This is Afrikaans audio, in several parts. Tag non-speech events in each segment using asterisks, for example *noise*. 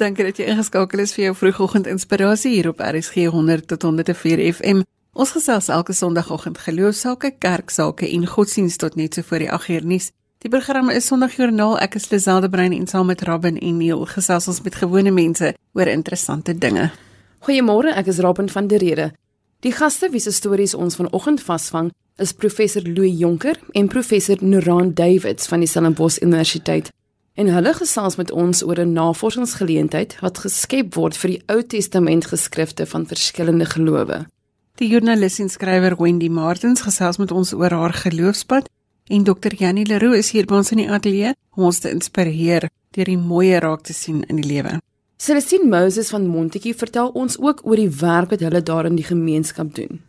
Dankie dat jy ingeskakel is vir jou vroegoggend inspirasie hier op RSG 100 tot 104 FM. Ons gesels elke Sondagoggend geloofsake, kerksake en godsdienst tot net so voor die 8uur nuus. Die program is Sondagjoernaal. Ek is Liselde Brein en saam met Robin en Neil gesels ons met gewone mense oor interessante dinge. Goeiemôre, ek is Robin van der Rede. Die gaste wie se stories ons vanoggend vasvang, is professor Louis Jonker en professor Noran Davids van die Stellenbosch Universiteit. En hulle gesels met ons oor 'n navorsingsgeleentheid wat geskep word vir die Ou Testament geskrifte van verskillende gelowe. Die joernalis en skrywer Wendy Martins gesels met ons oor haar geloofspad en Dr. Janie Leroux is hier by ons in die ateljee om ons te inspireer deur die mooi raak te sien in die lewe. Celestine Moses van Montetjie vertel ons ook oor die werk wat hulle daar in die gemeenskap doen.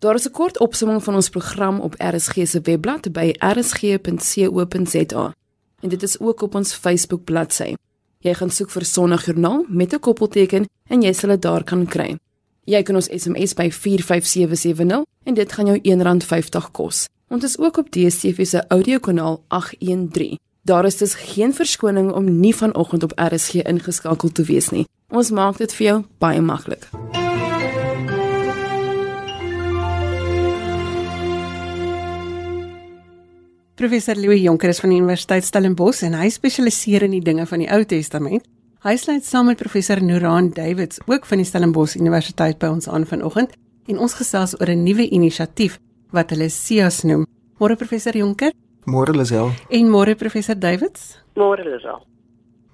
Daar is 'n kort opsomming van ons program op RSG se webblad by rsg.co.za. En dit is ook op ons Facebook bladsy. Jy gaan soek vir Sondagjoernaal met 'n koppelteken en jy sal dit daar kan kry. Jy kan ons SMS by 45770 en dit gaan jou R1.50 kos. Ons is ook op DStv se audiokanaal 813. Daar is dus geen verskoning om nie vanoggend op RSG ingeskakel te wees nie. Ons maak dit vir jou baie maklik. Professor Louis Jonker is van die Universiteit Stellenbosch en hy spesialiseer in die dinge van die Ou Testament. Hy sluit saam met professor Noran Davids ook van die Stellenbosch Universiteit by ons aan vanoggend en ons gesels oor 'n nuwe inisiatief wat hulle SIAS noem. Môre professor Jonker? Môre Lisel. En môre professor Davids? Môre Lisel.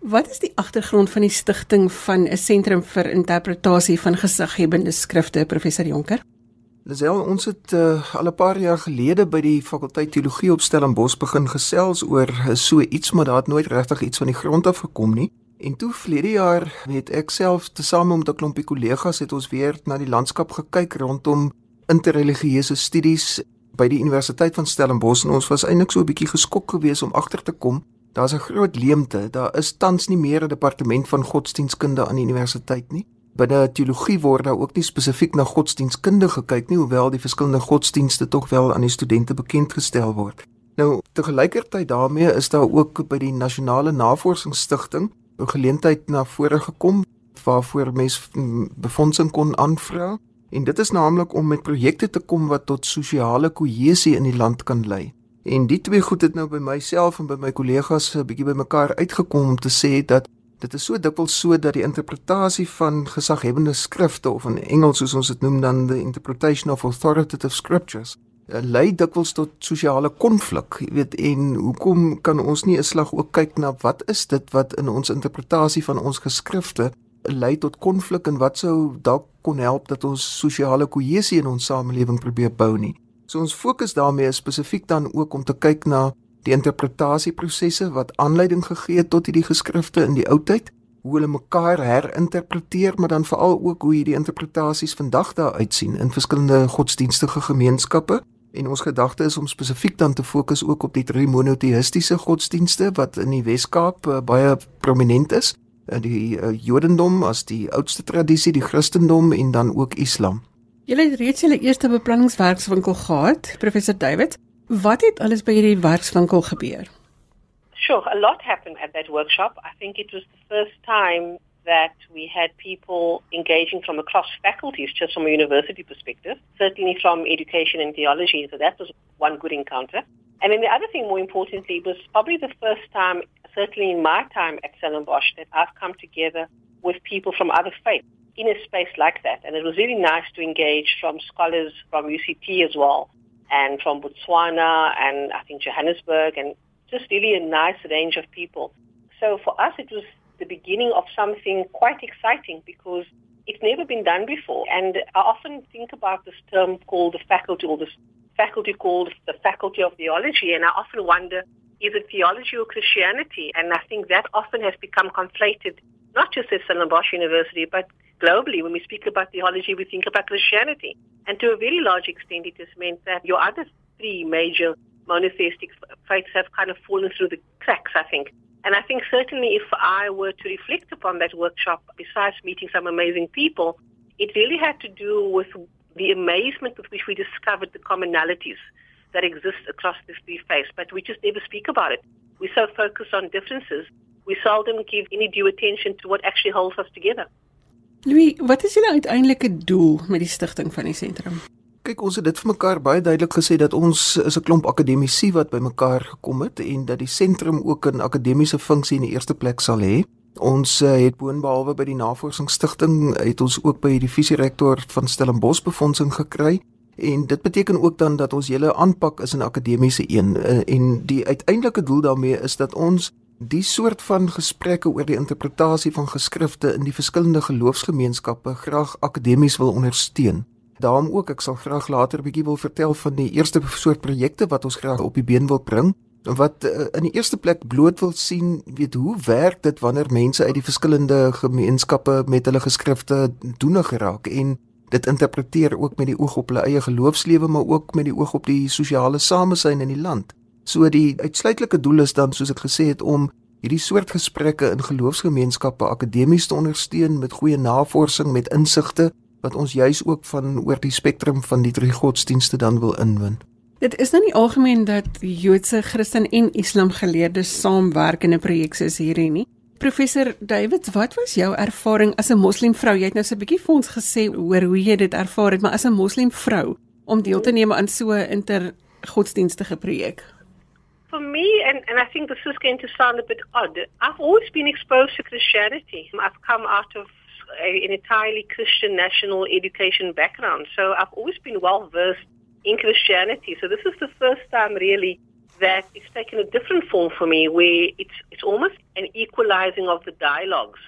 Wat is die agtergrond van die stigting van 'n sentrum vir interpretasie van gesighebende skrifte professor Jonker? Lisel, ons het uh, al 'n paar jaar gelede by die fakulteit teologie op Stellenbosch begin gesels oor uh, so iets, maar daar het nooit regtig iets van die grond af gekom nie. En toe vlede jaar het ek self tesame met 'n klompie kollegas het ons weer na die landskap gekyk rondom interreligieuse studies by die Universiteit van Stellenbosch en ons was eintlik so 'n bietjie geskok geweest om agter te kom daar's 'n groot leemte. Daar is tans nie meer 'n departement van godsdienstkunde aan die universiteit nie binne teologie word daar ook nie spesifiek na godsdienstkunde gekyk nie, hoewel die verskillende godsdienste tog wel aan die studente bekend gestel word. Nou, te gelykertyd daarmee is daar ook by die Nasionale Navorsingsstigting 'n geleentheid na vore gekom waarvoor mens befondsing kon aanvra en dit is naamlik om met projekte te kom wat tot sosiale kohesie in die land kan lei. En die twee goed het nou by myself en by my kollegas 'n bietjie bymekaar uitgekom om te sê dat Dit is so dikwels so dat die interpretasie van gesaghebende skrifte of in Engels soos ons dit noem dan the interpretation of authoritative scriptures eh, lei dikwels tot sosiale konflik. Jy weet en hoekom kan ons nie 'n slag ook kyk na wat is dit wat in ons interpretasie van ons geskrifte lei tot konflik en wat sou dalk kon help dat ons sosiale kohesie in ons samelewing probeer bou nie. So ons fokus daarmee spesifiek dan ook om te kyk na die interpretasieprosesse wat aanleiding gegee het tot hierdie geskrifte in die ou tyd, hoe hulle mekaar herinterpreteer, maar dan veral ook hoe hierdie interpretasies vandag daar uitsien in verskillende godsdienstige gemeenskappe. En ons gedagte is om spesifiek dan te fokus ook op die drie monoteistiese godsdienste wat in die Wes-Kaap uh, baie prominent is, uh, die uh, Jodendom as die oudste tradisie, die Christendom en dan ook Islam. Julle het reeds julle eerste beplanningswerkswinkel gehad, professor David. Wat het alles by hierdie werkswinkel gebeur? Sure, a lot happened at that workshop. I think it was the first time that we had people engaging from across faculties, just from a university perspective, certainly from education and theology. So that was one good encounter. And then the other thing, more importantly, was probably the first time, certainly in my time at Stellenbosch, that I've come together with people from other faiths in a space like that. And it was really nice to engage from scholars from UCT as well and from Botswana and I think Johannesburg and just really a nice range of people. So for us, it was the beginning of something quite exciting because it's never been done before. And I often think about this term called the faculty or this faculty called the faculty of theology. And I often wonder, is it theology or Christianity? And I think that often has become conflated, not just at Stellenbosch University, but globally, when we speak about theology, we think about Christianity. And to a very large extent, it has meant that your other three major monotheistic faiths have kind of fallen through the cracks, I think. And I think certainly if I were to reflect upon that workshop, besides meeting some amazing people, it really had to do with the amazement with which we discovered the commonalities that exist across these three faiths, but we just never speak about it. We're so focused on differences we seldom give any due attention to what actually holds us together. Louis, wat is julle uiteindelike doel met die stigting van die sentrum? Kyk, ons het dit vir mekaar baie duidelik gesê dat ons is 'n klomp akademici wat bymekaar gekom het en dat die sentrum ook 'n akademiese funksie in die eerste plek sal hê. Ons uh, het boonbehalwe by die Navorsingsstigting het ons ook by die visierektor van Stellenbosch befondsing gekry en dit beteken ook dan dat ons hele aanpak is 'n akademiese een uh, en die uiteindelike doel daarmee is dat ons die soort van gesprekke oor die interpretasie van geskrifte in die verskillende geloofsgemeenskappe graag akademies wil ondersteun. Daarom ook ek sal graag later 'n bietjie wil vertel van die eerste soort projekte wat ons graag op die been wil bring wat uh, in die eerste plek bloot wil sien weet hoe werk dit wanneer mense uit die verskillende gemeenskappe met hulle geskrifte doene geraak en dit interpreteer ook met die oog op hulle eie geloofslewe maar ook met die oog op die sosiale samesyn in die land. So die uitsluitlike doel is dan soos ek gesê het om hierdie soort gesprekke in geloofsgemeenskappe akademies te ondersteun met goeie navorsing met insigte wat ons juis ook van oor die spektrum van die drie godsdienste dan wil inwin. Dit is nou nie algemeen dat Joodse, Christen en Islam geleerdes saamwerk in 'n projek soos hierdie nie. Professor David, wat was jou ervaring as 'n moslimvrou? Jy het nou so 'n bietjie vir ons gesê oor hoe jy dit ervaar het, maar as 'n moslimvrou om deel te neem aan so 'n intergodsdienstige projek for me, and, and I think this is going to sound a bit odd, I've always been exposed to Christianity. I've come out of a, an entirely Christian national education background, so I've always been well versed in Christianity. So this is the first time really that it's taken a different form for me, where it's it's almost an equalizing of the dialogues,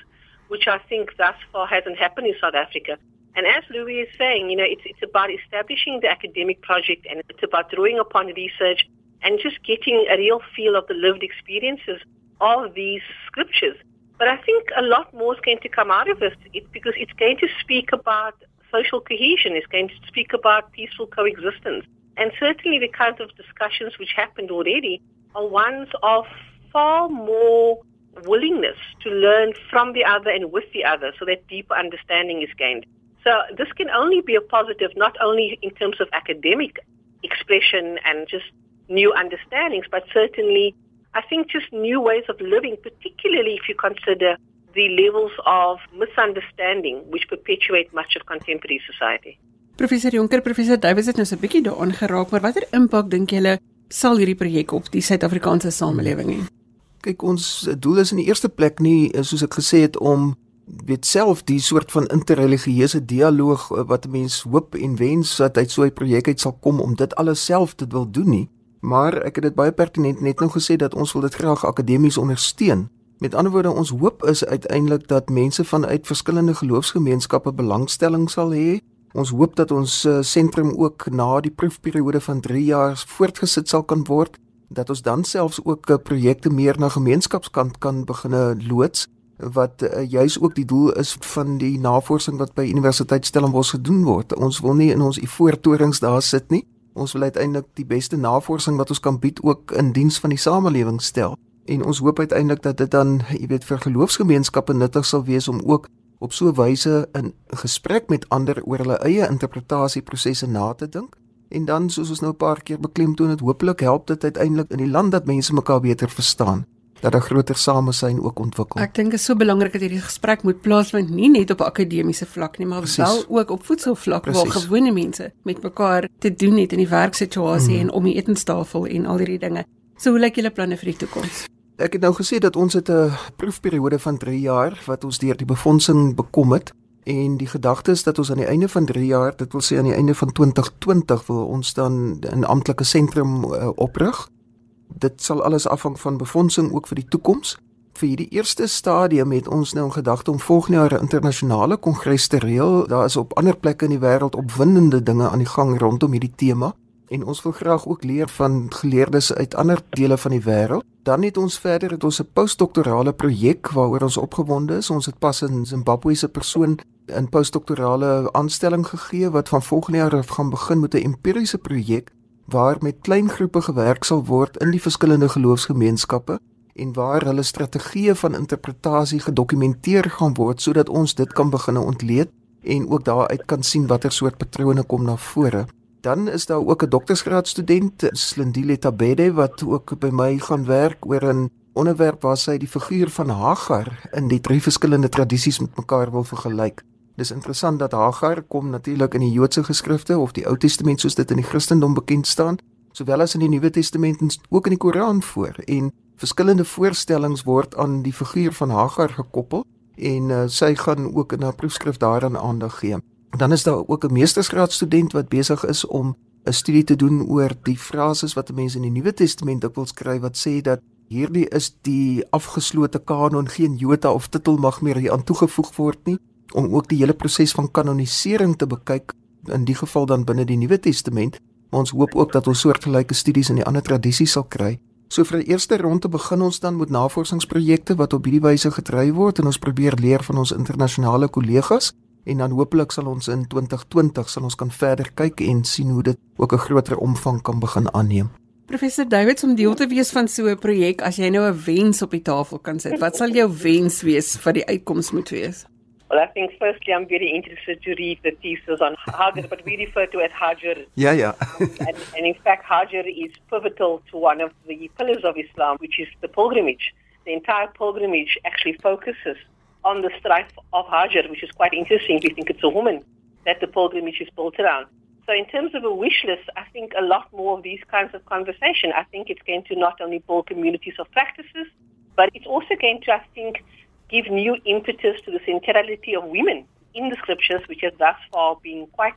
which I think thus far hasn't happened in South Africa. And as Louis is saying, you know, it's it's about establishing the academic project and it's about drawing upon research and just getting a real feel of the lived experiences of these scriptures. But I think a lot more is going to come out of this it, because it's going to speak about social cohesion, it's going to speak about peaceful coexistence. And certainly the kinds of discussions which happened already are ones of far more willingness to learn from the other and with the other so that deeper understanding is gained. So this can only be a positive, not only in terms of academic expression and just new understandings, but certainly, I think just new ways of living, particularly if you consider the levels of misunderstanding which perpetuate much of contemporary society. Professor Jonker, Professor Davies het nou so 'n bietjie daaraan geraak, maar watter impak dink julle sal hierdie projek op die Suid-Afrikaanse samelewing hê? Kyk, ons doel is in die eerste plek nie soos ek gesê het om weet self die soort van interreligieuse dialoog wat 'n mens hoop en wens dat uit so 'n projek uit sal kom om dit alles self te wil doen nie maar ek het dit baie pertinent net nou gesê dat ons wil dit graag akademies ondersteun. Met ander woorde, ons hoop is uiteindelik dat mense vanuit verskillende geloofsgemeenskappe belangstelling sal hê. Ons hoop dat ons uh, sentrum ook na die proefperiode van 3 jaar voortgesit sal kan word, dat ons dan selfs ook uh, projekte meer na gemeenskapskant kan begine loods wat uh, juis ook die doel is van die navorsing wat by Universiteit Stellenbosch gedoen word. Ons wil nie in ons ivoortorings daar sit nie ons wil uiteindelik die beste navorsing wat ons kan bied ook in diens van die samelewing stel. En ons hoop uiteindelik dat dit dan, jy weet, vir geloofsgemeenskappe nuttig sal wees om ook op so 'n wyse in gesprek met ander oor hulle eie interpretasieprosesse na te dink. En dan soos ons nou 'n paar keer beklemtoon het, hopelik help dit uiteindelik in die land dat mense mekaar beter verstaan dat 'n groter samesyn ook ontwikkel. Ek dink dit is so belangrik dat hierdie gesprek moet plaasvind nie net op akademiese vlak nie, maar Precies. wel ook op voedselvlak waar gewone mense met mekaar te doen het in die werksituasie mm. en om die etenstafel en al hierdie dinge. So hoe lyk julle planne vir die toekoms? Ek het nou gesê dat ons het 'n proefperiode van 3 jaar wat ons deur die befondsing bekom het en die gedagte is dat ons aan die einde van 3 jaar, dit wil sê aan die einde van 2020 wil ons dan 'n amptelike sentrum uh, oprig dit sal alles afhang van befondsing ook vir die toekoms. Vir hierdie eerste stadium het ons nou 'n gedagte om volgende jaar 'n internasionale kongres te reël. Daar is op ander plekke in die wêreld opwindende dinge aan die gang rondom hierdie tema en ons wil graag ook leer van geleerdes uit ander dele van die wêreld. Dan het ons verder het ons 'n postdoktorale projek waaroor ons opgewonde is. Ons het pas 'n Zimbabwe se persoon 'n postdoktorale aanstelling gegee wat van volgende jaar gaan begin met 'n empiriese projek waar met klein groepe gewerk sal word in die verskillende geloofsgemeenskappe en waar hulle strategieë van interpretasie gedokumenteer gaan word sodat ons dit kan begine ontleed en ook daaruit kan sien watter soort patrone kom na vore. Dan is daar ook 'n doktorsgraad student, Slindile Tabede wat ook by my gaan werk oor 'n onderwerp waar sy die figuur van Hagar in die drie verskillende tradisies met mekaar wil vergelyk. Dis interessant dat Hagar kom natuurlik in die Joodse geskrifte of die Ou Testament soos dit in die Christendom bekend staan, sowel as in die Nuwe Testament en ook in die Koran voor en verskillende voorstellings word aan die figuur van Hagar gekoppel en uh, sy gaan ook in haar proefskrif daaraan aandag gee. Dan is daar ook 'n meestersgraadstudent wat besig is om 'n studie te doen oor die frases wat mense in die Nuwe Testament dikwels kry wat sê dat hierdie is die afgeslote kanon, geen jota of titel mag meer hier aan toegevoeg word nie om ook die hele proses van kanonisering te bekyk in die geval dan binne die Nuwe Testament. Maar ons hoop ook dat ons soortgelyke studies in die ander tradisies sal kry. So vir die eerste ronde begin ons dan met navorsingsprojekte wat op hierdie wyse gedryf word en ons probeer leer van ons internasionale kollegas en dan hopelik sal ons in 2020 sal ons kan verder kyk en sien hoe dit ook 'n groter omvang kan begin aanneem. Professor Davids om deel te wees van so 'n projek, as jy nou 'n wens op die tafel kan sit, wat sal jou wens wees vir die uitkoms moet wees? Well, I think firstly, I'm very interested to read the thesis on Hajar, but we refer to it as Hajar. Yeah, yeah. Um, and, and in fact, Hajar is pivotal to one of the pillars of Islam, which is the pilgrimage. The entire pilgrimage actually focuses on the strife of Hajar, which is quite interesting. We think it's a woman that the pilgrimage is built around. So, in terms of a wish list, I think a lot more of these kinds of conversation. I think it's going to not only build communities of practices, but it's also going to, I think, give new impetus to the centrality of women in the scriptures, which has thus far been quite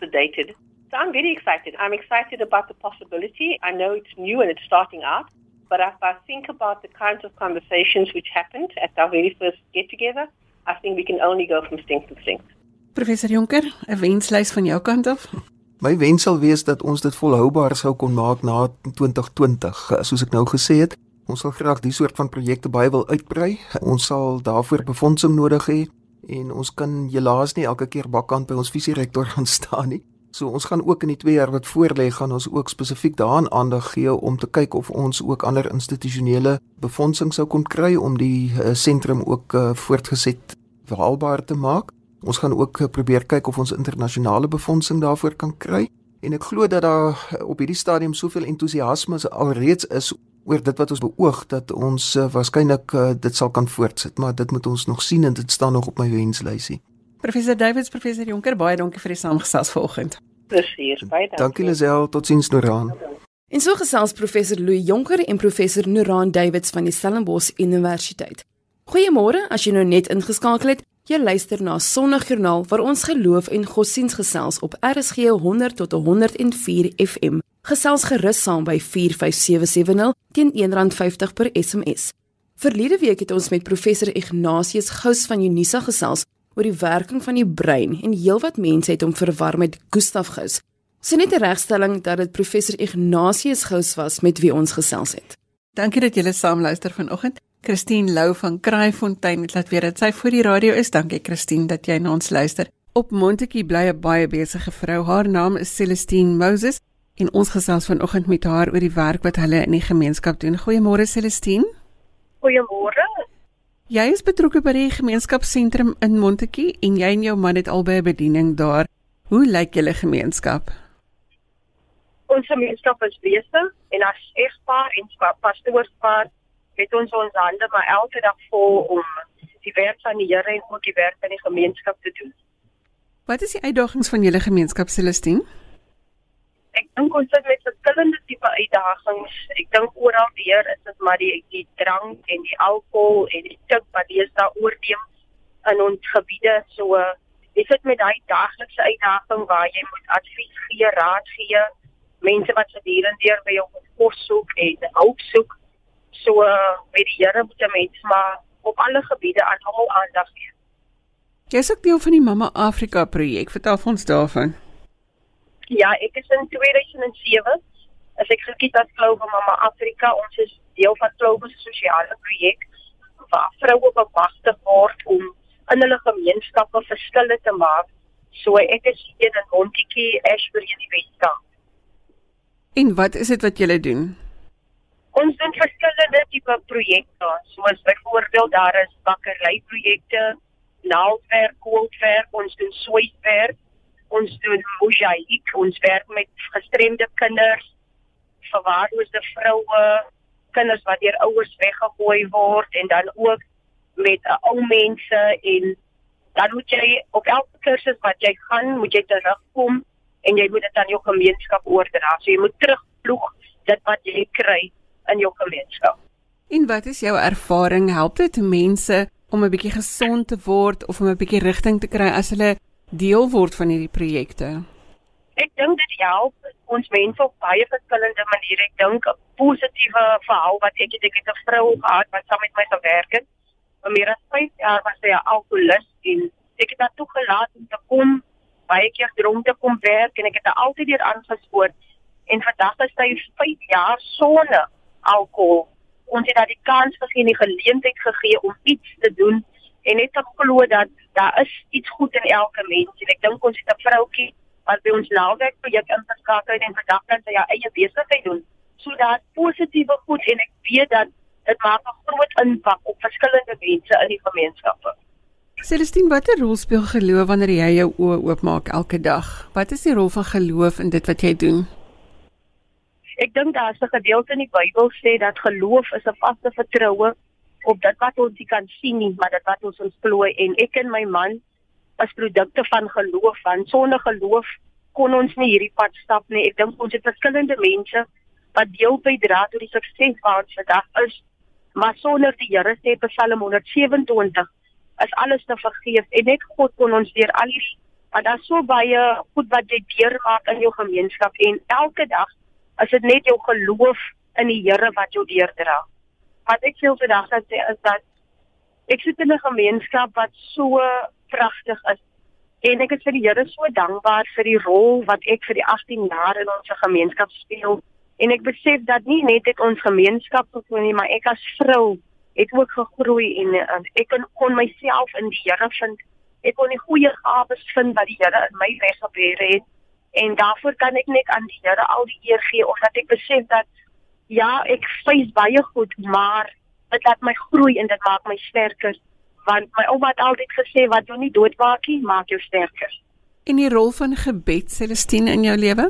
sedated. So I'm very excited. I'm excited about the possibility. I know it's new and it's starting out, but if I think about the kinds of conversations which happened at our very first get together, I think we can only go from strength to strength. Professor Jonker, 'n wenslys van jou kant af? My wens sal wees dat ons dit volhoubaar sou kon maak na 2020, soos ek nou gesê het. Ons sal graag die soort van projekte baie wil uitbrei. Ons sal daarvoor befondsing nodig hê en ons kan helaas nie elke keer bakkant by ons visierektor *laughs* gaan staan nie. So ons gaan ook in die 2 jaar wat voorlê gaan ons ook spesifiek daaraan aandag gee om te kyk of ons ook ander institusionele befondsing sou kon kry om die uh, sentrum ook uh, voortgeset haalbaar te maak. Ons gaan ook uh, probeer kyk of ons internasionale befondsing daarvoor kan kry. En ek glo dat daar op hierdie stadium soveel entoesiasme alreeds is oor dit wat ons beoog dat ons uh, waarskynlik uh, dit sal kan voortsit, maar dit moet ons nog sien en dit staan nog op my wenslysie. Professor Davids, professor Jonker, baie dankie vir die saamgesels vanoggend. Presies, baie dankie. Dankie Lisel, totsiens Noran. En so gesels professor Louis Jonker en professor Noran Davids van die Stellenbosch Universiteit. Goeiemôre, as jy nou net ingeskakel het. Jy luister na Sondagjoernaal waar ons geloof en godsdiens gesels op RSG 100 tot 104 FM. Gesels gerus saam by 45770 teen R1.50 per SMS. Verlede week het ons met professor Ignatius Gous van Unisa gesels oor die werking van die brein en heelwat mense het hom verwar met Gustav Gous. Sy net 'n regstelling dat dit professor Ignatius Gous was met wie ons gesels het. Dankie dat julle saam luister vanoggend. Christine Lou van Kraaifontein het laat weet dat sy voor die radio is. Dankie Christine dat jy na ons luister. Op Montetjie bly 'n baie besige vrou. Haar naam is Celestine Moses en ons gesels vanoggend met haar oor die werk wat hulle in die gemeenskap doen. Goeiemôre Celestine. Goeiemôre. Jy is betrokke by die gemeenskapsentrum in Montetjie en jy en jou man het albei 'n bediening daar. Hoe lyk julle gemeenskap? Ons gemeenskap is besig en as egpaar en pastoorspaar het ons ons hande maar elke dag vol om die werk van die Here en ook die werk van die gemeenskap te doen. Wat is die uitdagings van julle gemeenskap Celestine? Ek dink ons sit met verskillende tipe uitdagings. Ek dink oral weer is dit maar die die drank en die alkohol en die tik wat lees daar oorneem in ons gebiede. So jy sit met daai daaglikse uitdaging waar jy moet advies gee, raad gee, mense wat gedurende deur by jou kos soek en hulp soek. So met die Here moet 'n mens maar op alle gebiede aan hom aandag gee. Jy is ook deel van die Mamma Afrika projek. Vertel ons daarvan. Ja, ek is in 2007 as ek gekiet as Globe Mama Afrika. Ons is deel van Globe se sosiale projek waar vroue bemagtig word om in hulle gemeenskappe verskille te maak. So ek is hier in Montetjie, Ashbury in die Weskaap. En wat is dit wat julle doen? Ons doen verskillende tipe projekte. Soos byvoorbeeld daar is bakkeryprojekte, naaldwerk, koolwerk, ons doen sweetwerk ons doen mosaïek ons werk met gestremde kinders verwaarloosde vroue kinders wat deur ouers weggegooi word en dan ook met uh, ou mense en dan moet jy op elke kursus wat jy gaan, moet jy terugkom en jy moet dit aan jou gemeenskap oordra. So jy moet terugvloeg dit wat jy kry in jou gemeenskap. En wat is jou ervaring? Help dit mense om 'n bietjie gesond te word of om 'n bietjie rigting te kry as hulle deel word van hierdie projekte? Ek dink dit help ons mense op baie verskillende maniere. Ek dink 'n positiewe verhaal wat ek het, ek het 'n vrou gehad wat saam met my gewerk het. Vir meer as 5 jaar was sy 'n alkoholist en ek het haar toegelaat om te kom baie keer dronk te kom werk en ek het haar altyd weer aangespoor en vandag is sy 5 jaar sonder alkohol ons het haar die kans gegee en die geleentheid gegee om iets te doen en net te glo dat daar is iets goed in elke mens en ek dink ons het 'n vroutjie wat by ons naweek projek ingeskakel het en vandag kan sy haar eie besigheid doen. So daar positiewe goed en ek weet dat dit maak 'n groot impak op verskillende mense in die gemeenskappe. Celestine, watter rol speel geloof wanneer jy jou oë oopmaak elke dag? Wat is die rol van geloof in dit wat jy doen? Ek dink daar's 'n gedeelte in die Bybel sê dat geloof is 'n vaste vertroue op dit wat ons nie kan sien nie, maar dit wat ons ontplooi en ek en my man as produkte van geloof, van sonder geloof kon ons nie hierdie pad stap nie. Ek dink ons het verskillende mense wat deel bydra tot die sukses waar ons vandag is. Maar sonder die Here sê Psalm 127 is alles te vergeef en net God kon ons deur al hierdie maar daar's so baie goed wat jy deurmaak in jou gemeenskap en elke dag as dit net jou geloof in die Here wat jou deurdra. Wat ek veel vandag gaan sê is dat ek sit in 'n gemeenskap wat so pragtig is en ek is vir die Here so dankbaar vir die rol wat ek vir die 18 jaar in ons gemeenskap speel en ek besef dat nie net het ons gemeenskap gegroei nie, maar ek as vrou het ook gegroei en, en ek kon, kon myself in die Here vind. Ek kon die goeie gawes vind wat die Here in my weggebeer het en daarvoor kan ek net aan die Here al die eer gee omdat ek besef dat ja, ek face baie goed, maar dit laat my groei en dit maak my sterker want my ouma het altyd gesê wat jou nie doodmaak nie, maak jou sterker. En die rol van gebed, Celestine in jou lewe?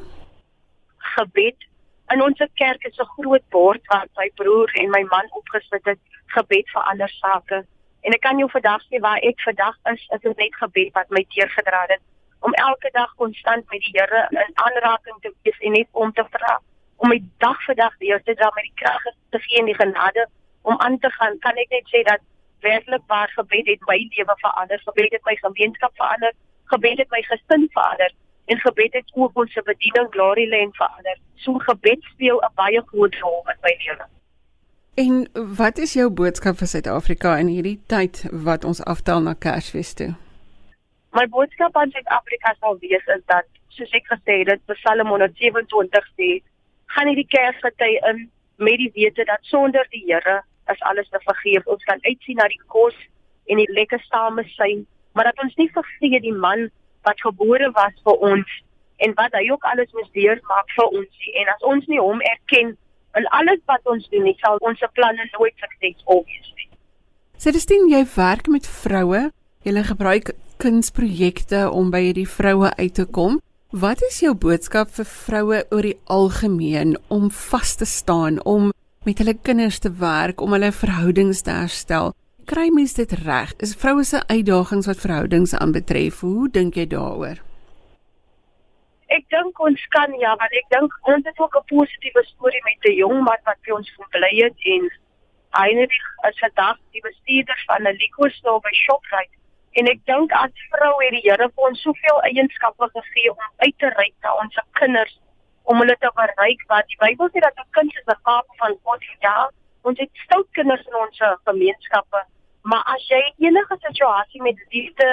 Gebed in ons kerk is 'n groot bord wat my broer en my man opgesit het, gebed vir ander sake. En ek kan jou vandag sê waar ek vandag is, is dit net gebed wat my teergedra het om elke dag konstant met die Here in aanraking te wees en net om te vra om my dag vir dag deur te dra met die krag te gee en die genade om aan te gaan kan ek net sê dat werklik waar gebed het my lewe verander gebed het my gemeenskap verander gebed het my gesin verander en gebed het ook ons bediening glory lane verander so gebed speel 'n baie groot rol in my lewe En wat is jou boodskap vir Suid-Afrika in hierdie tyd wat ons aftel na Kersfees toe? My boodskap aan Suid-Afrika sal wees is dat soos ek gesê het, Psalm 127 sê, gaan hierdie Kersgety in met die wete dat sonder die Here is alles te vergeef. Ons kan uitsien na die kos en die lekker samesyn, maar dat ons nie vergeet die man wat gebore was vir ons en wat hy ook alles moes deurmaak vir ons nie. En as ons nie hom erken in alles wat ons doen nie, sal ons se planne nooit suksesvol wees nie. Celestine, jy werk met vroue. Jy gebruik kunsprojekte om by hierdie vroue uit te kom. Wat is jou boodskap vir vroue oor die algemeen om vas te staan, om met hulle kinders te werk, om hulle verhoudings te herstel? Kry mens dit reg? Is vroue se uitdagings wat verhoudings aanbetref? Hoe dink jy daaroor? Ek dink ons kan ja, want ek dink ons het ook 'n positiewe storie met 'n jong man wat by ons gebly het en Heinrich is vandag die bestuurder van 'n liquor store by Shoprite En ek dink as vrou het die Here vir ons soveel eienskappe gegee om uit te reik na ons kinders om hulle te bereik wat die Bybel sê dat 'n kind is 'n gawe van God. Ja, ons het stout kinders in ons gemeenskappe, maar as jy enige situasie met liefde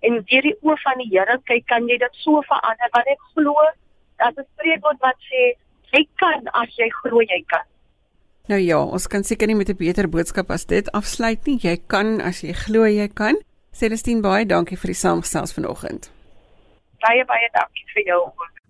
en deur die oë van die Here kyk, kan jy dit so verander want ek glo dat 'n spreekwoord wat sê jy kan as jy glo jy kan. Nou ja, ons kan seker nie met 'n beter boodskap as dit afsluit nie. Jy kan as jy glo jy kan. Celestine baie dankie vir die saamgesels vanoggend. Baie baie dankie vir jou.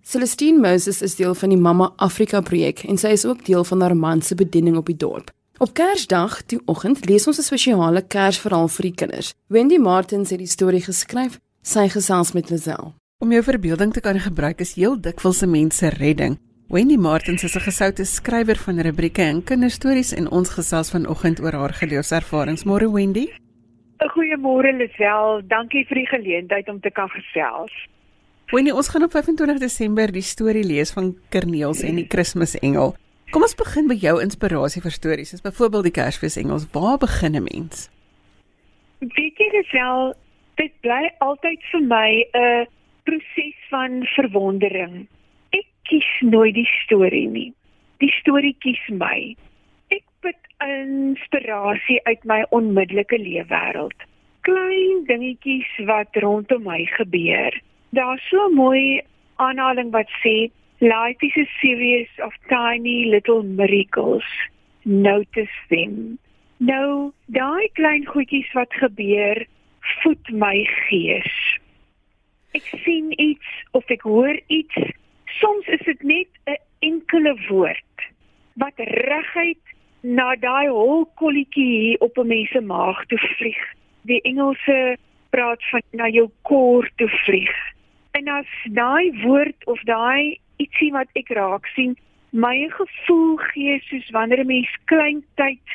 Celestine Moses is deel van die Mamma Afrika projek en sy is ook deel van haar man se bediening op die dorp. Op Kersdag, die oggend, lees ons 'n spesiale Kersverhaal vir die kinders. Wendy Martins het die storie geskryf, sy gesels met Lisel. Om jou verbeelding te kan gebruik is heel dikwels se mense redding. Wendy Martins is 'n gesoute skrywer van rubrieke en kinderstories en ons gesels vanoggend oor haar geloofservarings. Môre Wendy. Goeiemôre Lisel, dankie vir die geleentheid om te kan gesels. Wendy, ons gaan op 25 Desember die storie lees van Kerniels en die Kersfeesengel. Kom ons begin by jou inspirasie vir stories, soos byvoorbeeld die Kersfeesengels. Waar begin 'n mens? Weet jy Lisel, dit bly altyd vir my 'n proses van verwondering kies nooit die storie nie. Die storie kies my. Put inspirasie uit my onmiddellike leefwêreld. Klein dingetjies wat rondom my gebeur. Daar's so 'n mooi aanhaling wat sê life is a series of tiny little miracles. Notice them. Nou, daai klein goedjies wat gebeur, voed my gees. Ek sien iets of ek hoor iets soms is dit net 'n enkele woord wat reguit na daai hol kolletjie hier op 'n mens se maag toe vlieg. Die Engelse praat van na jou kor toe vlieg. En as daai woord of daai ietsie wat ek raak sien, my gevoel gee soos wanneer 'n mens klein tyd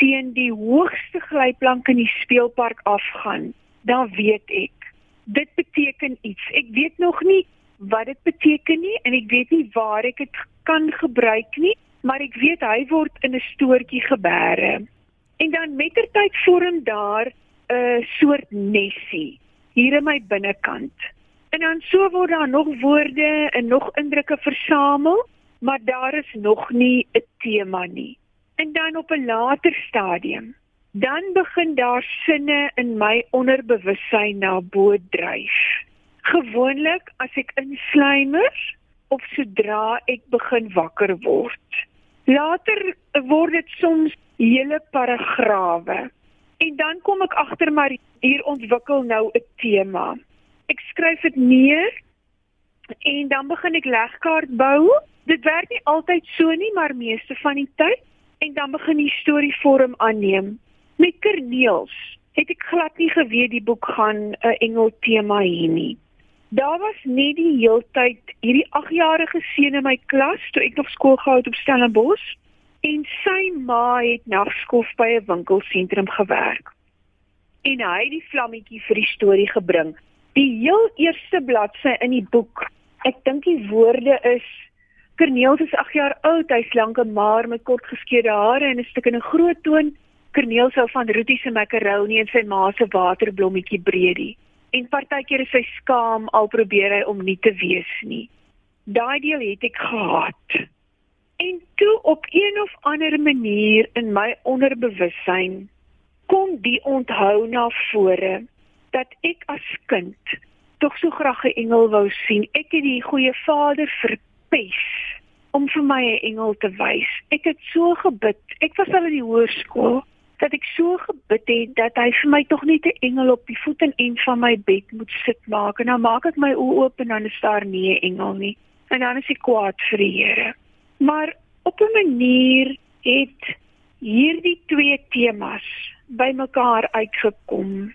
teen die hoogste glyplank in die speelpark afgaan, dan weet ek dit beteken iets. Ek weet nog nie wat dit beteken nie en ek weet nie waar ek dit kan gebruik nie, maar ek weet hy word in 'n stoortjie gebeere. En dan mettertyd vorm daar 'n soort nesie hier in my binnekant. En dan so word daar nog woorde en nog indrukke versamel, maar daar is nog nie 'n tema nie. En dan op 'n later stadium, dan begin daar sinne in my onderbewussyn na bo dryf. Gewoonlik as ek insluimer of sodra ek begin wakker word. Later word dit soms hele paragrawe. En dan kom ek agter maar hier ontwikkel nou 'n tema. Ek skryf dit neer en dan begin ek legkaart bou. Dit werk nie altyd so nie, maar meeste van die tyd en dan begin die storie vorm aanneem. Met Kerneels het ek glad nie geweet die boek gaan 'n engel tema hê nie. Daar was net die heeltyd hierdie 8-jarige seun in my klas toe ek nog skool gehou het op Stellenbosch en sy ma het nagskof by 'n winkelsentrum gewerk. En hy het die vlammetjie vir die storie gebring. Die heel eerste bladsy in die boek. Ek dink die woorde is Kerneels is 8 jaar oud, hy's lank en maar met kort geskeurde hare en 'n stuk in 'n groot toon. Kerneels hou van roeties en makaroni en sy ma se waterblommetjie Bredie en partykeer is hy skaam al probeer hy om nie te wees nie. Daai deel het ek gehad. En toe op een of ander manier in my onderbewussyn kom die onthou na vore dat ek as kind tog so graag 'n engel wou sien. Ek het die goeie vader verpes om vir my 'n engel te wys. Ek het so gebid. Ek was al in die hoërskool dat ek so gebid het dat hy vir my tog net 'n engel op die voet en end van my bed moet sit maak en dan maak ek my oë oop en dan is daar nie 'n engel nie en dan is ek kwaad vir die Here. Maar op 'n manier het hierdie twee temas bymekaar uitgekom.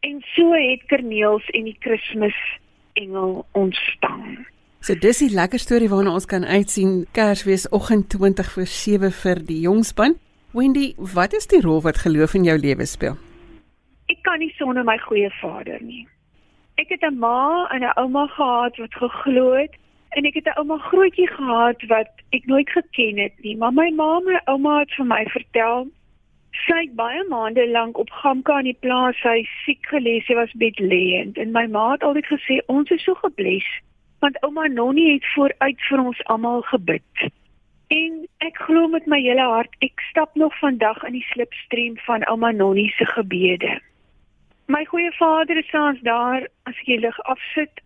En so het Kerneels en die Kersfees engel ontstaan. So dis die lekker storie waarna ons kan uitsien Kersfees oggend 20 voor 7 vir die jongspan. Wendy, wat is die rol wat geloof in jou lewe speel? Ek kan nie sonder my goeie vader nie. Ek het 'n ma en 'n ouma gehad wat geglo het en ek het 'n ouma grootjie gehad wat ek nooit geken het nie, maar my ma en my ouma het vir my vertel sy het baie maande lank op Gamka in die plaas sy siek gelê, sy was bedlêend en my ma het altyd gesê ons is so gebless want ouma Nonnie het vooruit vir ons almal gebid. En ek glo met my hele hart, ek stap nog vandag in die slipstream van ouma Nonnie se gebede. My goeie Vader is saans daar as ek die lig afsit.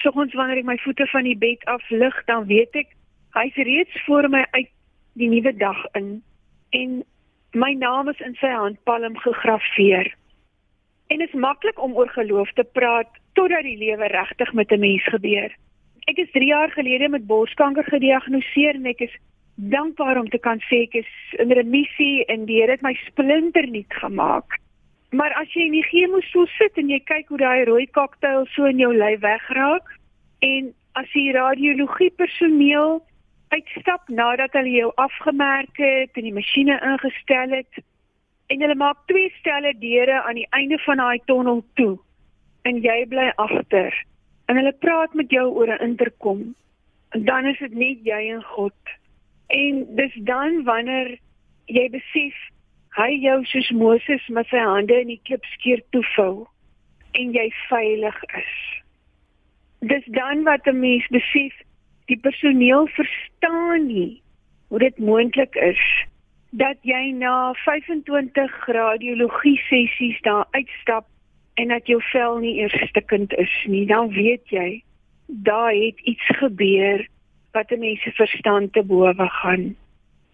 Soggens wanneer ek my voete van die bed af lig, dan weet ek hy's reeds voor my uit die nuwe dag in en my naam is in sy handpalm gegraveer. En dit is maklik om oor geloof te praat totdat die lewe regtig met 'n mens gebeur. Ek is 3 jaar gelede met borskanker gediagnoseer en ek is dankbaar om te kan sê ek is in remissie en die Here het my splinter nuut gemaak. Maar as jy in die chemostoel sit en jy kyk hoe daai rooi koktail so in jou lyf wegraak en as die radiologie personeel uitstap nadat hulle jou afgemerk het en die masjiene ingestel het en hulle maak twee stelle deure aan die einde van daai tonnel toe en jy bly agter en hulle praat met jou oor 'n interkom dan is dit net jy en God en dis dan wanneer jy besef hy jou soos Moses met sy hande in die klipskeer toevou en jy veilig is. Dis dan wat 'n mens besef die personeel verstaan nie hoe dit moontlik is dat jy na 25 radiologie sessies daar uitstap en dat jou vel nie eers stikkend is nie. Dan weet jy daar het iets gebeur wat 'n mens se verstand te bowe gaan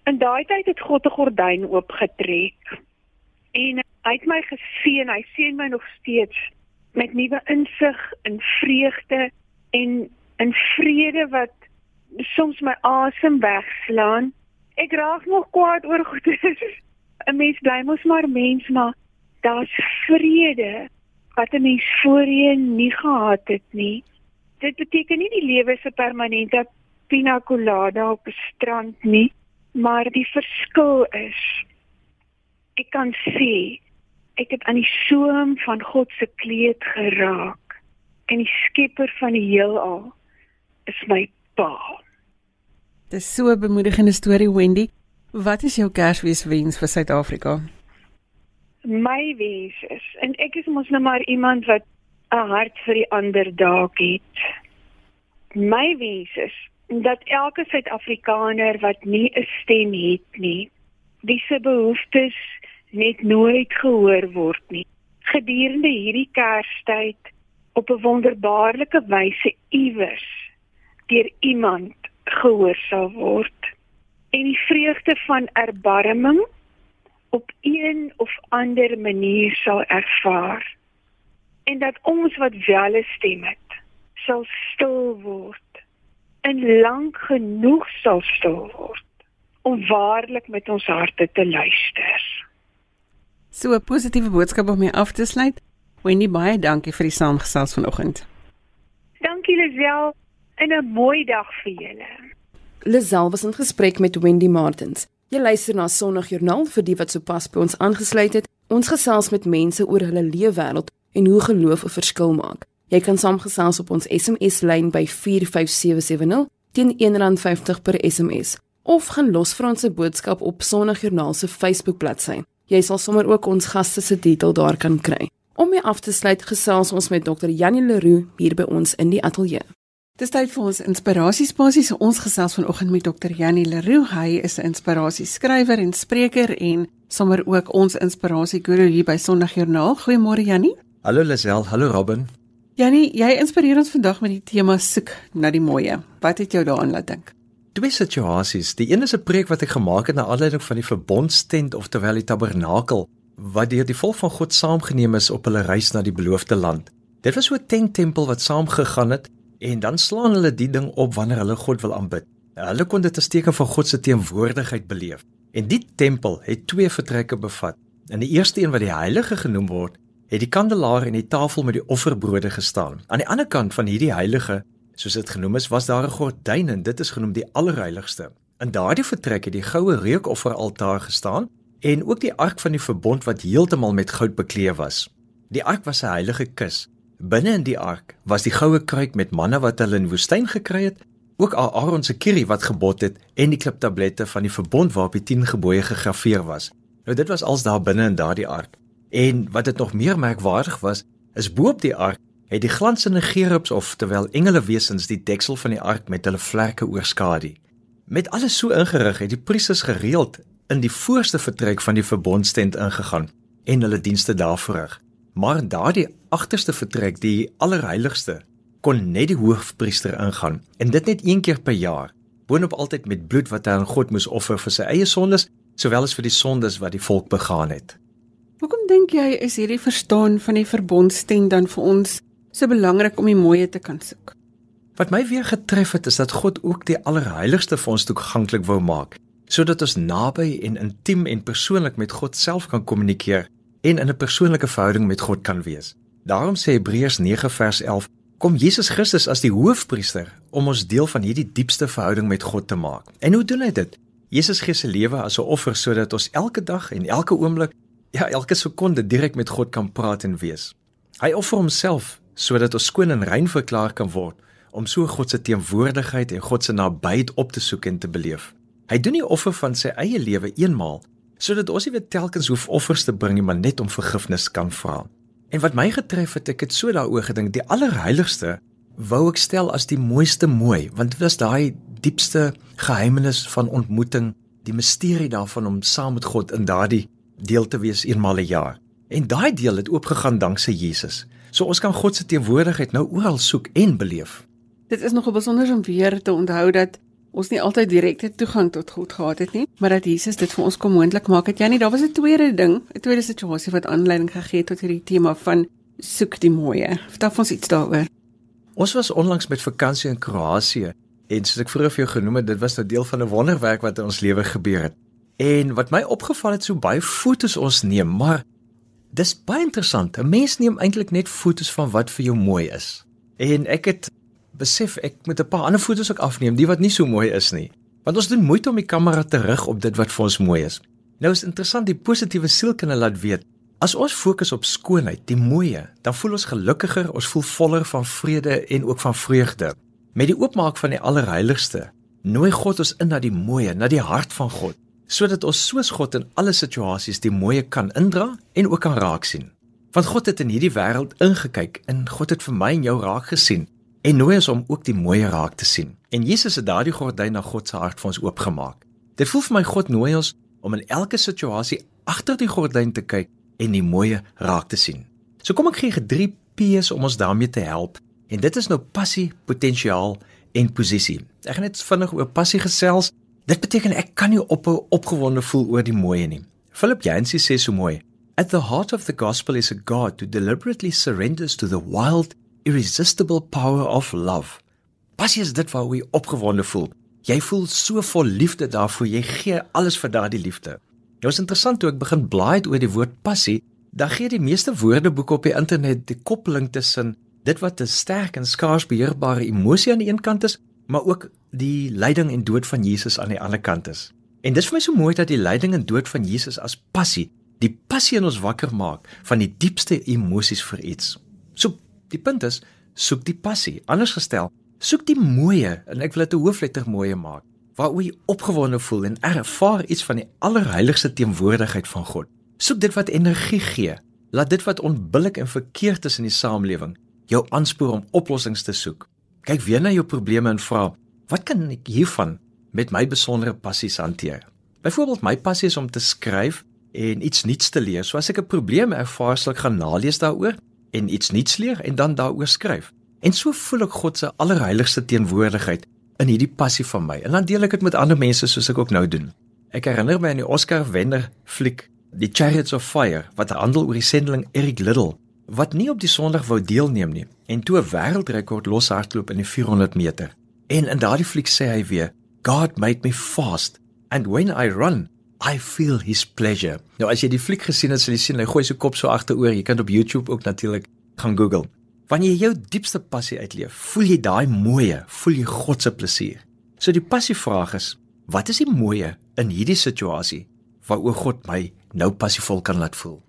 in daai tyd het God 'n gordyn oopgetrek en hy het my geseën hy seën my nog steeds met nuwe insig en vreugde en in vrede wat soms my asem wegslaan. Ek raak nog kwaad oor goeie. *laughs* 'n Mens bly mos maar mens, maar daar's vrede wat 'n mens voorheen nie gehad het nie. Dit beteken nie die lewe is 'n permanente pina colada op 'n strand nie, maar die verskil is ek kan sê ek het aan die soem van God se kleed geraak en die skepper van die heelal is my pa. Dis so 'n bemoedigende storie Wendy. Wat is jou Kersfeeswens vir Suid-Afrika? My wens is en ek is mos nou maar iemand wat 'n hart vir die ander dalk het. My wens is dat elke Suid-Afrikaner wat nie 'n stem het nie, dis se behoeftes net nooit gehoor word nie. Gedurende hierdie Kerstyd op 'n wonderbaarlike wyse iewers deur iemand gehoor sal word en die vreugde van erbarming op een of ander manier sal ervaar en dat ons wat wel 'n stem het sal stil word en lank genoeg sal stil word om waarlik met ons harte te luister. So 'n positiewe boodskap om mee af te sluit. Wendy baie dankie vir die saamgesels vanoggend. Dankie Lisel en 'n mooi dag vir julle. Lisel was in gesprek met Wendy Martins. Jy luister na Sondagjoernaal vir die wat sopas by ons aangesluit het. Ons gesels met mense oor hulle leefwêreld en hoe geloof 'n verskil maak. Jy kan saamgesels op ons SMS-lyn by 45770 teen R1.50 per SMS of gaan los vir ons 'n boodskap op Sondagjoernaal se Facebook-bladsy. Jy sal sommer ook ons gaste se detail daar kan kry. Om mee af te sluit, gesels ons met Dr. Janie Leroux hier by ons in die ateljee. Dis tyd vir ons inspirasiespasie. So ons gesels vanoggend met Dr. Janie Leroux. Hy is 'n inspirasieskrywer en spreker en sommer ook ons inspirasieguru hier by Sondagjoernaal. Goeiemôre Janie. Hallo Lisel, hallo Robin. Janie, jy inspireer ons vandag met die tema soek na die mooie. Wat het jou daaraan laat dink? Twee situasies. Die een is 'n preek wat ek gemaak het na aanleiding van die verbondstent of terwyl die tabernakel wat deur die volk van God saamgeneem is op hulle reis na die beloofde land. Dit was so 'n tenttempel wat saamgegaan het en dan slaan hulle die ding op wanneer hulle God wil aanbid. Hulle kon dit as teken van God se teenwoordigheid beleef. En die tempel het twee vertrekke bevat. In die eerste een wat die heilige genoem word, het die kandelaar en die tafel met die offerbrode gestaan. Aan die ander kant van hierdie heilige, soos dit genoem is, was daar 'n gordyn en dit is genoem die allerheiligste. In daardie vertrek het die goue reukofferaltaar gestaan en ook die ark van die verbond wat heeltemal met goud bekleed was. Die ark was 'n heilige kus Binne in die ark was die goue kruik met manna wat hulle in woestyn gekry het, ook Aaron se kierie wat gebod het en die kliptablette van die verbond waarop die 10 gebooie gegraveer was. Nou dit was als daar binne in daardie ark. En wat dit nog meer merkwaardig was, is bo-op die ark het die glansende gerubs of terwyl engelewesens die deksel van die ark met hulle vlerke oorskadu. Met alles so ingerig het die priesters gereeld in die voorste vertrek van die verbondstent ingegaan en hulle dienste daar verrig. Maar daardie agterste vertrek, die allerheiligste, kon net die hoofpriester ingaan en dit net een keer per jaar, boonop altyd met bloed wat hy aan God moes offer vir sy eie sondes, sowel as vir die sondes wat die volk begaan het. Dink jy is hierdie verstaan van die verbondstent dan vir ons so belangrik om die mooie te kan soek? Wat my weer getref het is dat God ook die allerheiligste vir ons toeganklik wou maak, sodat ons naby en intiem en persoonlik met God self kan kommunikeer en in 'n persoonlike verhouding met God kan wees. Daarom sê Hebreërs 9 vers 11: kom Jesus Christus as die hoofpriester om ons deel van hierdie diepste verhouding met God te maak. En hoe doen hy dit? Jesus gee sy lewe as 'n offer sodat ons elke dag en elke oomblik, ja, elke sekonde direk met God kan praat en wees. Hy offer homself sodat ons skoon en rein verklaar kan word om so God se teenwoordigheid en God se nabyheid op te soek en te beleef. Hy doen die offer van sy eie lewe eenmaal sodat ons nie weer telkens hoef offers te bring nie, maar net om vergifnis kan vra. En wat my getref het, ek het so daaroor gedink, die allerheiligste wou ek stel as die mooiste mooi, want dit was daai diepste geheimenis van ontmoeting, die misterie daarvan om saam met God in daardie deel te wees eenmal 'n een jaar. En daai deel het oopgegaan danksy Jesus. So ons kan God se teenwoordigheid nou oral soek en beleef. Dit is nogal besonder om weer te onthou dat ons nie altyd direkte toegang tot God gehad het nie, maar dat Jesus dit vir ons kom moontlik maak het. Janie, daar was 'n tweede ding, 'n tweede situasie wat aanleiding gegee het tot hierdie tema van soek die mooie. Vertel ons iets daaroor. Ons was onlangs met vakansie in Kroasie en soos ek vroeër vir jou genoem het, dit was 'n nou deel van 'n wonderwerk wat in ons lewe gebeur het. En wat my opgeval het, so baie fotos ons neem, maar dis baie interessant. 'n Mens neem eintlik net fotos van wat vir jou mooi is. En ek het besef ek moet 'n paar ander fotos ook afneem, die wat nie so mooi is nie. Want ons doen moeite om die kamera te rig op dit wat vir ons mooi is. Nou is interessant die positiewe sielkunde laat weet, as ons fokus op skoonheid, die mooie, dan voel ons gelukkiger, ons voel voller van vrede en ook van vreugde. Met die oopmaak van die allerheiligste, nooi God ons in na die mooie, na die hart van God, sodat ons soos God in alle situasies die mooie kan indra en ook kan raak sien. Want God het in hierdie wêreld ingekyk en God het vir my en jou raak gesien en nooi ons om ook die mooi raak te sien. En Jesus het daardie gordyn na God se hart vir ons oopgemaak. Dit voel vir my God nooi ons om in elke situasie agter die gordyn te kyk en die mooi raak te sien. So kom ek gee 3 P's om ons daarmee te help. En dit is nou passie, potensiaal en posisie. Ek gaan net vinnig oor passie gesels. Dit beteken ek kan nie ophou opgewonde voel oor die mooi nie. Philip Yancey sê so mooi: At the heart of the gospel is a God who deliberately surrenders to the wild irresistible power of love. Passie is dit waar jy opgewonde voel. Jy voel so vol liefde daarvoor, jy gee alles vir daardie liefde. Nou is interessant toe ek begin blaai oor die woord passie, dan gee die meeste woordeboeke op die internet die koppeling tussen dit wat 'n sterk en skaars beheerbare emosie aan die een kant is, maar ook die lyding en dood van Jesus aan die ander kant is. En dis vir my so mooi dat die lyding en dood van Jesus as passie, die passie in ons wakker maak van die diepste emosies vir iets. So Die punt is, soek die passie. Anders gestel, soek die mooie en ek wil dit 'n hoofletter mooie maak. Waar jy opgewonde voel en ervaar iets van die allerheiligste teenwoordigheid van God. Soek dit wat energie gee. Laat dit wat onbillik en verkeerd is in die samelewing jou aanspoor om oplossings te soek. Kyk weer na jou probleme en vra, wat kan ek hiervan met my besondere passies hanteer? Byvoorbeeld my passie is om te skryf en iets nuuts te leer. So as ek 'n probleem ervaar, sal ek gaan nalees daaroor en iets nuuts leer en dan daaroor skryf. En so voel ek God se allerheiligste teenwoordigheid in hierdie passie van my. En dan deel ek dit met ander mense soos ek ook nou doen. Ek herinner my aan die Oscar wenner fliek The Chariots of Fire wat handel oor die sendeling Eric Liddell wat nie op die Sondag wou deelneem nie en toe 'n wêreldrekord loshardloop in die 400 meter. En in daardie fliek sê hy weer, God made me fast and when I run I feel his pleasure. Nou as jy die fliek gesien het, sal jy sien hy gooi sy kop so agteroor. Jy kan op YouTube ook natuurlik gaan Google. Wanneer jy jou diepste passie uitleef, voel jy daai mooie, voel jy God se plesier. So die passievraag is, wat is die mooie in hierdie situasie waaroor God my nou passievol kan laat voel?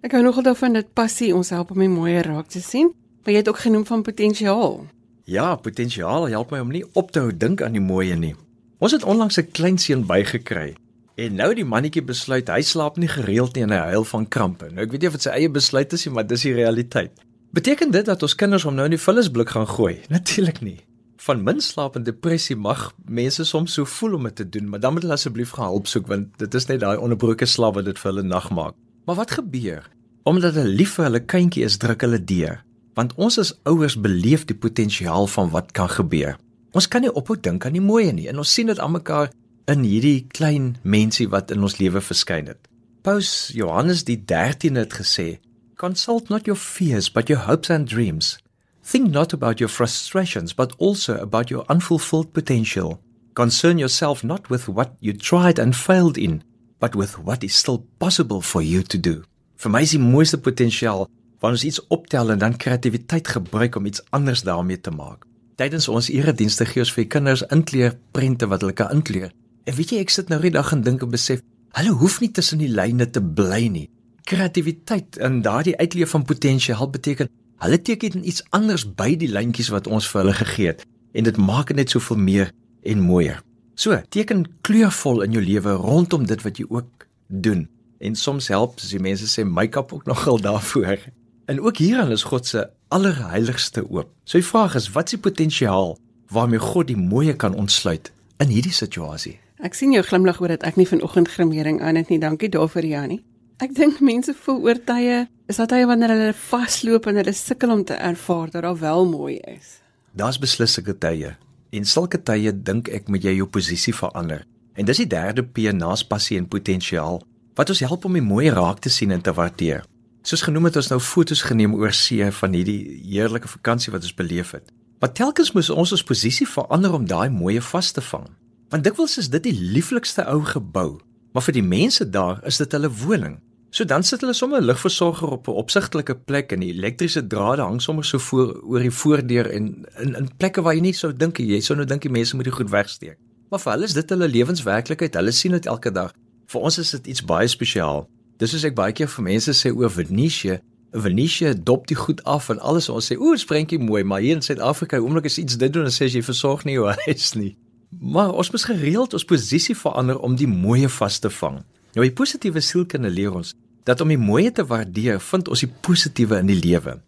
Ek hou nogal daarvan dat passie ons help om die mooie raak te sien, maar jy het ook genoem van potensiaal. Ja, potensiaal help my om nie op te hou dink aan die mooie nie. Ons het onlangs 'n klein seun bygekry En nou die mannetjie besluit hy slaap nie gereeld nie en hy huil van krampe. Nou ek weet nie of dit sy eie besluit is nie, maar dis die realiteit. Beteken dit dat ons kinders hom nou in die vullisblik gaan gooi? *laughs* Natuurlik nie. Van min slaap en depressie mag mense soms so voel om dit te doen, maar dan moet hulle asseblief gaan hulp soek want dit is net daai onderbroke slaap wat dit vir hulle nag maak. Maar wat gebeur? Omdat hulle lief vir hulle kindjie is, druk hulle deur. Want ons as ouers beleef die potensiaal van wat kan gebeur. Ons kan nie ophou dink aan die mooie nie en ons sien dit aan mekaar in hierdie klein mensie wat in ons lewe verskyn het. Paus Johannes die 13 het gesê: "Consult not your fears but your hopes and dreams. Think not about your frustrations but also about your unfulfilled potential. Concern yourself not with what you tried and failed in, but with what is still possible for you to do." Vir my is die mooiste potensiaal waar ons iets optel en dan kreatiwiteit gebruik om iets anders daarmee te maak. Tydens ons eredienste gee ons vir kinders inkleer prente wat hulle kan inkleer. En weet jy, ek sit nou die dag en dink en besef, hulle hoef nie tussen die lyne te bly nie. Kreatiwiteit en daardie uitleef van potensiaal beteken hulle teken iets anders by die lyntjies wat ons vir hulle gegee het en dit maak dit net soveel meer en mooier. So, teken kleurvol in jou lewe rondom dit wat jy ook doen. En soms help as die mense sê make-up ook nogal daarvoor. En ook hierin is God se allerheiligste oop. So die vraag is, wat is die potensiaal waarmee God die mooie kan ontsluit in hierdie situasie? Ek sien jou glimlag oor dit ek nie vanoggend grimering aan het nie. Dankie daarvoor Janie. Ek dink mense voel oor tye is dat hy wanneer hulle vasloop en hulle sukkel om te ervaar dat daar wel mooi is. Daar's beslissende tye. En sulke tye dink ek moet jy jou posisie verander. En dis die derde P naas passie en potensiaal wat ons help om die mooi raak te sien en te waardeer. Soos genoem het ons nou fotos geneem oor see van hierdie heerlike vakansie wat ons beleef het. Maar telkens moes ons ons posisie verander om daai mooie vas te vang. Want dikwels is dit die lieflikste ou gebou, maar vir die mense daar is dit hulle woning. So dan sit hulle sommer 'n ligversorger op 'n opsigtelike plek en die elektriese drade hang sommer so voor oor die voordeur en in in plekke waar jy nie sou dink jy sou nou dink die mense moet dit goed wegsteek. Maar vir hulle is dit hulle lewenswerklikheid. Hulle sien dit elke dag. Vir ons is dit iets baie spesiaal. Dis soos ek baie keer vir mense sê oor Venesië. Venesië dop die goed af en alles ons sê o, sprentjie mooi, maar hier in Suid-Afrika, oomblik as iets dit doen, dan sê jy versorg nie jou *laughs* huis nie. Maar ons moet gereeld ons posisie verander om die mooie vas te vang. Nou die positiewe sielkunde leer ons dat om die mooie te waardeer, vind ons die positiewe in die lewe.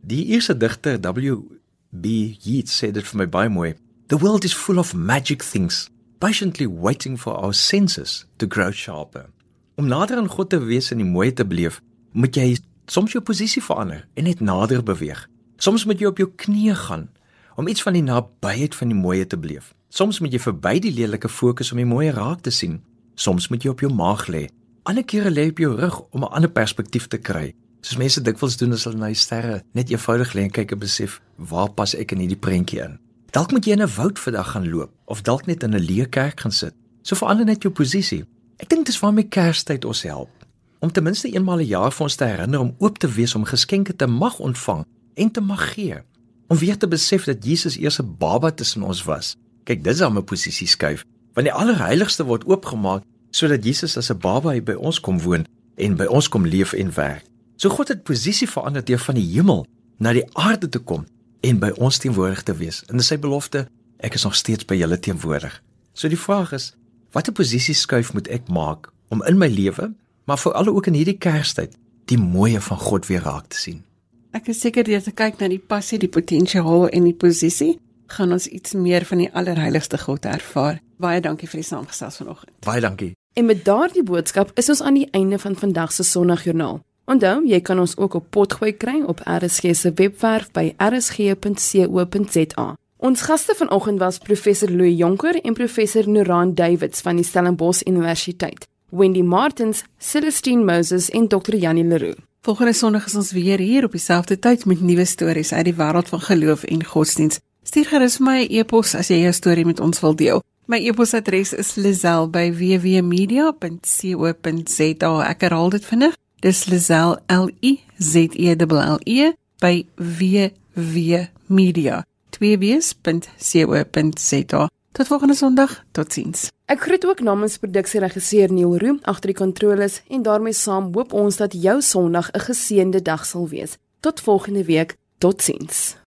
Die Ierse digter W.B. Yeats sê dit vir my baie mooi. The world is full of magic things, patiently waiting for our senses to grow sharper om nader aan God te wees en die mooi te beleef, moet jy soms jou posisie verander en net nader beweeg. Soms moet jy op jou knieë gaan om iets van die nabyheid van die mooi te beleef. Soms moet jy verby die lelike fokus om die mooi raak te sien. Soms moet jy op jou maag lê. Ander kere lê jy op jou rug om 'n ander perspektief te kry. Soos mense dikwels doen as hulle na die sterre net eenvoudig lê en kyk en besef, waar pas ek in hierdie prentjie in? Dalk moet jy in 'n woud vandag gaan loop of dalk net in 'n leë kerk gaan sit. So verander net jou posisie. Ek dink dis waarmee Kerstyd ons help om ten minste eenmal 'n jaar vir ons te herinner om oop te wees om geskenke te mag ontvang en te mag gee. Om weer te besef dat Jesus eers 'n baba tussen ons was. Kyk, dis aan my posisie skuif. Want die allerheiligste word oopgemaak sodat Jesus as 'n baba by ons kom woon en by ons kom leef en werk. So God het posisie verander deur van die hemel na die aarde te kom en by ons teenwoordig te wees. En sy belofte, ek is nog steeds by julle teenwoordig. So die vraag is, watter posisie skuif moet ek maak om in my lewe, maar veral ook in hierdie Kerstyd, die mooie van God weer raak te sien? Ek is seker deur te kyk na die passie, die potensiaal en die posisie, gaan ons iets meer van die allerheiligste God ervaar. Baie dankie vir die saamgesels vanoggend. Baie dankie. En met daardie boodskap is ons aan die einde van vandag se Sondagjoernaal. Onthou, jy kan ons ook op potgooi kry op RSG se webwerf by rsg.co.za. Ons gaste vanoggend was professor Louis Jonker en professor Nuran Davids van die Stellenbosch Universiteit. Wendy Martins, Celestine Moses en Dr. Janie Leroux. Volgende Sondag is ons weer hier op dieselfde tyd met nuwe stories uit die wêreld van geloof en godsdiens. Stuur gerus my e-pos as jy jou storie met ons wil deel. My e-posadres is lazel@wwmedia.co.za. Ek herhaal dit vinnig. Dis lazel l i z e l e by wwmedia.co.za www.co.za. Tot volgende Sondag. Totsiens. Ek groet ook namens produksieregisseur Neil Roo agter die kontroles en daarmee saam hoop ons dat jou Sondag 'n geseënde dag sal wees. Tot volgende week. Totsiens.